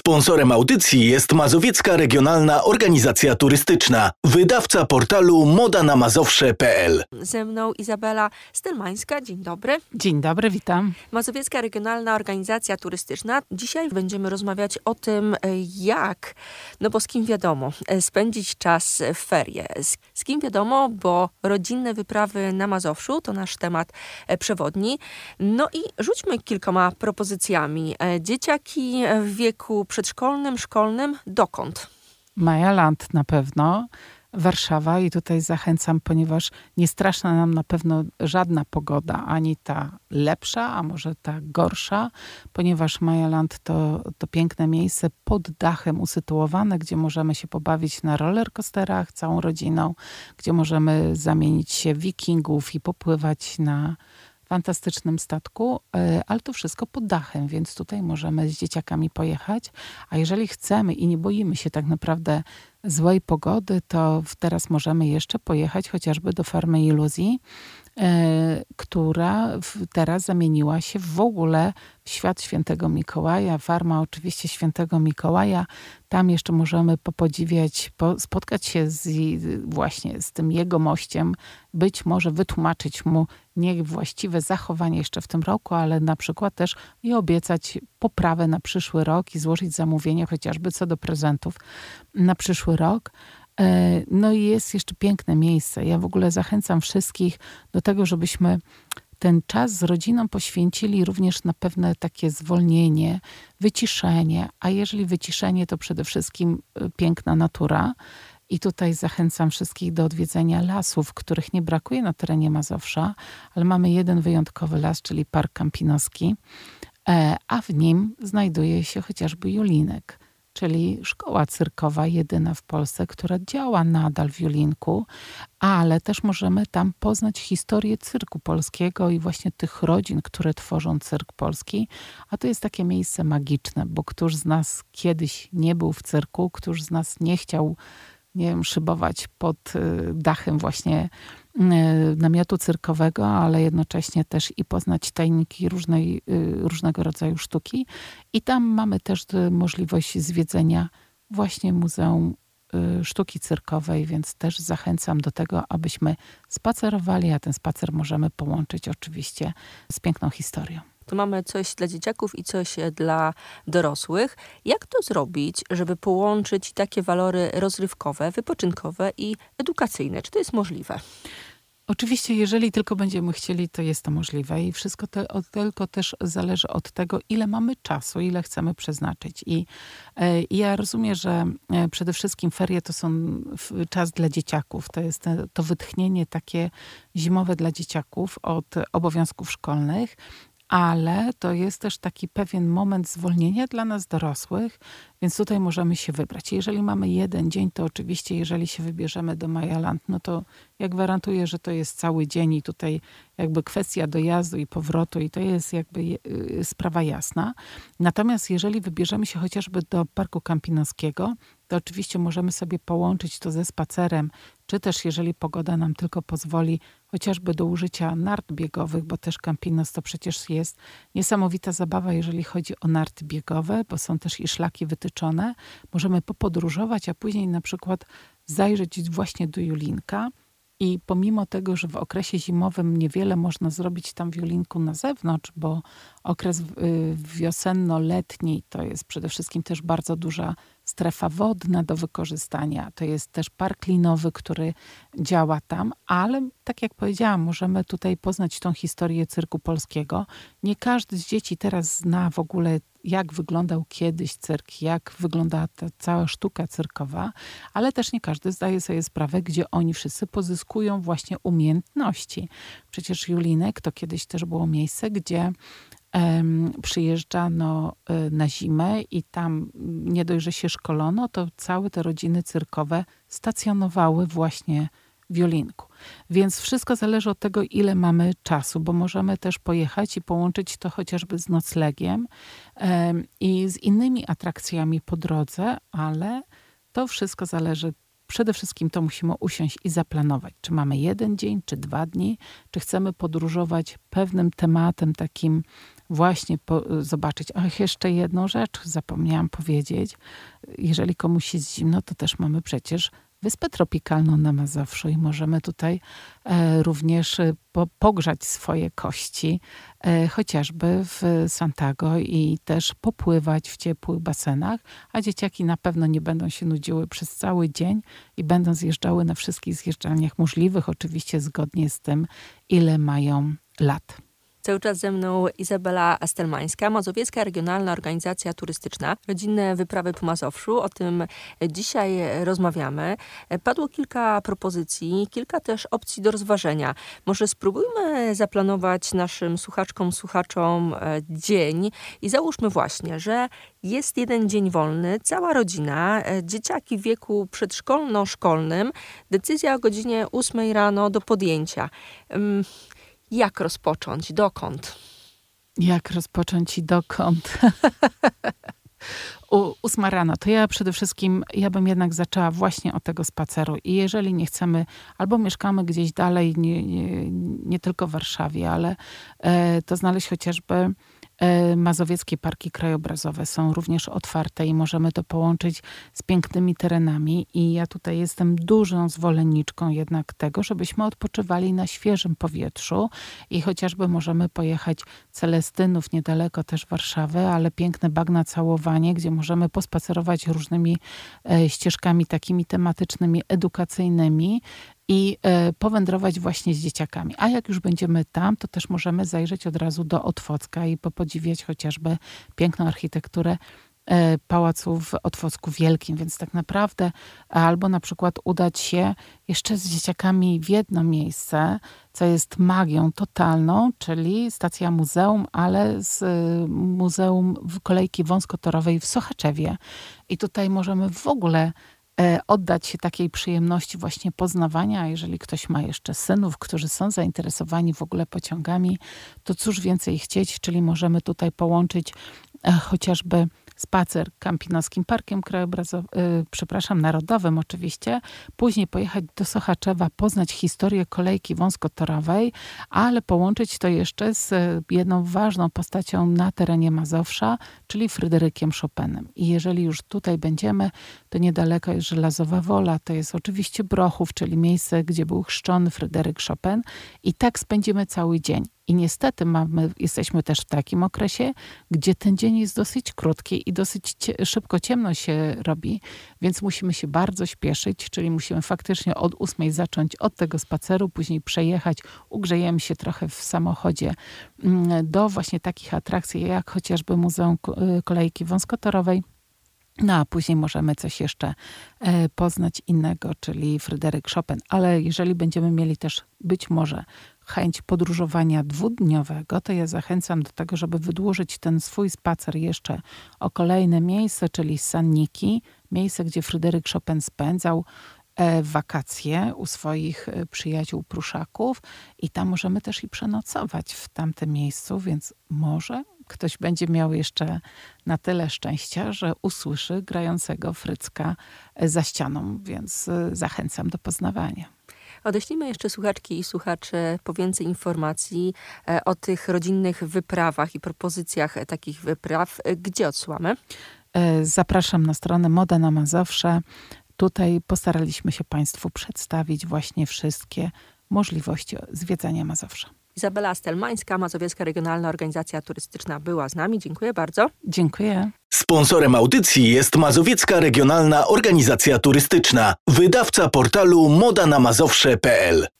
Sponsorem audycji jest Mazowiecka Regionalna Organizacja Turystyczna, wydawca portalu modanamazowsze.pl. Ze mną Izabela Stelmańska. Dzień dobry. Dzień dobry, witam. Mazowiecka Regionalna Organizacja Turystyczna. Dzisiaj będziemy rozmawiać o tym, jak, no bo z kim wiadomo, spędzić czas w ferie. Z, z kim wiadomo, bo rodzinne wyprawy na Mazowszu to nasz temat przewodni. No i rzućmy kilkoma propozycjami. Dzieciaki w wieku przedszkolnym, szkolnym, dokąd? Majaland na pewno. Warszawa i tutaj zachęcam, ponieważ nie straszna nam na pewno żadna pogoda, ani ta lepsza, a może ta gorsza, ponieważ Majaland to, to piękne miejsce pod dachem usytuowane, gdzie możemy się pobawić na rollercoasterach całą rodziną, gdzie możemy zamienić się wikingów i popływać na fantastycznym statku, e, ale to wszystko pod dachem, więc tutaj możemy z dzieciakami pojechać. A jeżeli chcemy i nie boimy się tak naprawdę złej pogody, to teraz możemy jeszcze pojechać chociażby do farmy iluzji, która teraz zamieniła się w ogóle w świat świętego Mikołaja. Farma oczywiście świętego Mikołaja. Tam jeszcze możemy popodziwiać, po, spotkać się z, właśnie z tym jego mościem, być może wytłumaczyć mu nie właściwe zachowanie jeszcze w tym roku, ale na przykład też i obiecać poprawę na przyszły rok i złożyć zamówienie chociażby co do prezentów na przyszły rok. E, no i jest jeszcze piękne miejsce. Ja w ogóle zachęcam wszystkich do tego, żebyśmy ten czas z rodziną poświęcili również na pewne takie zwolnienie, wyciszenie, a jeżeli wyciszenie, to przede wszystkim e, piękna natura. I tutaj zachęcam wszystkich do odwiedzenia lasów, których nie brakuje na terenie Mazowsza, ale mamy jeden wyjątkowy las, czyli Park Kampinoski, e, a w nim znajduje się chociażby Julinek czyli szkoła cyrkowa jedyna w Polsce, która działa nadal w Julinku, ale też możemy tam poznać historię cyrku polskiego i właśnie tych rodzin, które tworzą cyrk polski. A to jest takie miejsce magiczne, bo któż z nas kiedyś nie był w cyrku, któż z nas nie chciał nie wiem, szybować pod y, dachem właśnie y, namiotu cyrkowego, ale jednocześnie też i poznać tajniki różnej, y, różnego rodzaju sztuki. I tam mamy też możliwość zwiedzenia właśnie Muzeum Sztuki Cyrkowej, więc też zachęcam do tego, abyśmy spacerowali, a ten spacer możemy połączyć oczywiście z piękną historią to mamy coś dla dzieciaków i coś e, dla dorosłych. Jak to zrobić, żeby połączyć takie walory rozrywkowe, wypoczynkowe i edukacyjne? Czy to jest możliwe? Oczywiście, jeżeli tylko będziemy chcieli, to jest to możliwe i wszystko te, tylko też zależy od tego, ile mamy czasu, ile chcemy przeznaczyć. I, e, ja rozumiem, że e, przede wszystkim ferie to są czas dla dzieciaków. To jest to wytchnienie takie zimowe dla dzieciaków od obowiązków szkolnych ale to jest też taki pewien moment zwolnienia dla nas dorosłych, więc tutaj możemy się wybrać. Jeżeli mamy jeden dzień, to oczywiście, jeżeli się wybierzemy do Majaland, no to ja gwarantuję, że to jest cały dzień i tutaj jakby kwestia dojazdu i powrotu i to jest jakby y, sprawa jasna. Natomiast jeżeli wybierzemy się chociażby do Parku Kampinoskiego, to oczywiście możemy sobie połączyć to ze spacerem, czy też jeżeli pogoda nam tylko pozwoli, chociażby do użycia nart biegowych, bo też Campinos to przecież jest niesamowita zabawa, jeżeli chodzi o narty biegowe, bo są też i szlaki wytyczone. Możemy popodróżować, a później na przykład zajrzeć właśnie do Julinka, i pomimo tego, że w okresie zimowym niewiele można zrobić tam w Julinku na zewnątrz, bo okres y, wiosenno-letni to jest przede wszystkim też bardzo duża strefa wodna do wykorzystania. To jest też park linowy, który działa tam, ale tak jak powiedziałam, możemy tutaj poznać tą historię cyrku polskiego. Nie każdy z dzieci teraz zna w ogóle jak wyglądał kiedyś cyrk, jak wyglądała ta cała sztuka cyrkowa, ale też nie każdy zdaje sobie sprawę, gdzie oni wszyscy pozyskują właśnie umiejętności. Przecież Julinek to kiedyś też było miejsce, gdzie przyjeżdżano e, na zimę i tam nie dość, że się szkolono, to całe te rodziny cyrkowe stacjonowały właśnie w Jolinku. Więc wszystko zależy od tego, ile mamy czasu, bo możemy też pojechać i połączyć to chociażby z noclegiem i z innymi atrakcjami po drodze, ale to wszystko zależy przede wszystkim to musimy usiąść i zaplanować, czy mamy jeden dzień, czy dwa dni, czy chcemy podróżować pewnym tematem takim właśnie zobaczyć. Ach, jeszcze jedną rzecz zapomniałam powiedzieć. Jeżeli komuś jest zimno, to też mamy przecież Wyspę Tropikalną na Mazowszu i możemy tutaj e, również e, po, pogrzać swoje kości, e, chociażby w Santago i też popływać w ciepłych basenach, a dzieciaki na pewno nie będą się nudziły przez cały dzień i będą zjeżdżały na wszystkich zjeżdżalniach możliwych, oczywiście zgodnie z tym, ile mają lat. Cały czas ze mną Izabela Astelmańska, Mazowiecka Regionalna Organizacja Turystyczna, rodzinne wyprawy po Mazowszu. O tym dzisiaj rozmawiamy. Padło kilka propozycji, kilka też opcji do rozważenia. Może spróbujmy zaplanować naszym słuchaczkom, słuchaczom e, dzień i załóżmy właśnie, że jest jeden dzień wolny, cała rodzina, e, dzieciaki w wieku przedszkolno-szkolnym, decyzja o godzinie 8 rano do podjęcia. Jak rozpocząć? Dokąd? Jak rozpocząć i dokąd? U, ósma rano, to ja przede wszystkim, ja bym jednak zaczęła właśnie od tego spaceru. I jeżeli nie chcemy, albo mieszkamy gdzieś dalej, nie, nie, nie tylko w Warszawie, ale e, to znaleźć chociażby mazowieckie parki krajobrazowe są również otwarte i możemy to połączyć z pięknymi terenami. I ja tutaj jestem dużą zwolenniczką jednak tego, żebyśmy odpoczywali na świeżym powietrzu i chociażby możemy pojechać Celestynów, niedaleko też Warszawy, ale piękne bagna całowanie, gdzie możemy pospacerować różnymi e, ścieżkami takimi tematycznymi, edukacyjnymi i e, powędrować właśnie z dzieciakami. A jak już będziemy tam, to też możemy zajrzeć od razu do Otwocka i popodziwiać chociażby piękną architekturę e, pałacu w Otwocku Wielkim, więc tak naprawdę albo na przykład udać się jeszcze z dzieciakami w jedno miejsce, co jest magią totalną, czyli stacja muzeum, ale z e, muzeum kolejki wąskotorowej w Sochaczewie. I tutaj możemy w ogóle oddać się takiej przyjemności właśnie poznawania. Jeżeli ktoś ma jeszcze synów, którzy są zainteresowani w ogóle pociągami, to cóż więcej chcieć, czyli możemy tutaj połączyć e, chociażby spacer Kampinowskim Parkiem Krajobrazowym, yy, przepraszam, Narodowym oczywiście, później pojechać do Sochaczewa, poznać historię kolejki wąskotorowej, ale połączyć to jeszcze z jedną ważną postacią na terenie Mazowsza, czyli Fryderykiem Chopinem. I jeżeli już tutaj będziemy, to niedaleko jest Żelazowa Wola, to jest oczywiście Brochów, czyli miejsce, gdzie był chrzczony Fryderyk Chopin i tak spędzimy cały dzień. I niestety mamy, jesteśmy też w takim okresie, gdzie ten dzień jest dosyć krótki i dosyć szybko ciemno się robi, więc musimy się bardzo śpieszyć, czyli musimy faktycznie od ósmej zacząć od tego spaceru, później przejechać, ugrzejemy się trochę w samochodzie mm, do właśnie takich atrakcji, jak chociażby Muzeum y, Kolejki Wąskotorowej, no a później możemy coś jeszcze e, poznać innego, czyli Fryderyk Chopin. Ale jeżeli będziemy mieli też być może chęć podróżowania dwudniowego, to ja zachęcam do tego, żeby wydłużyć ten swój spacer jeszcze o kolejne miejsce, czyli Sanniki, miejsce, gdzie Fryderyk Chopin spędzał e, wakacje u swoich e, przyjaciół pruszaków i tam możemy też i przenocować w tamtym miejscu, więc może ktoś będzie miał jeszcze na tyle szczęścia, że usłyszy grającego Frycka za ścianą, więc e, zachęcam do poznawania. Odeślijmy jeszcze słuchaczki i słuchacze po więcej informacji e, o tych rodzinnych wyprawach i propozycjach takich wypraw. E, gdzie odsyłamy? Zapraszam na stronę Moda na Mazowsze. Tutaj postaraliśmy się Państwu przedstawić właśnie wszystkie możliwości zwiedzania Mazowsza. Izabela Stelmańska, Mazowiecka Regionalna Organizacja Turystyczna była z nami. Dziękuję bardzo. Dziękuję. Sponsorem audycji jest Mazowiecka Regionalna Organizacja Turystyczna, wydawca portalu modanamazowsze.pl.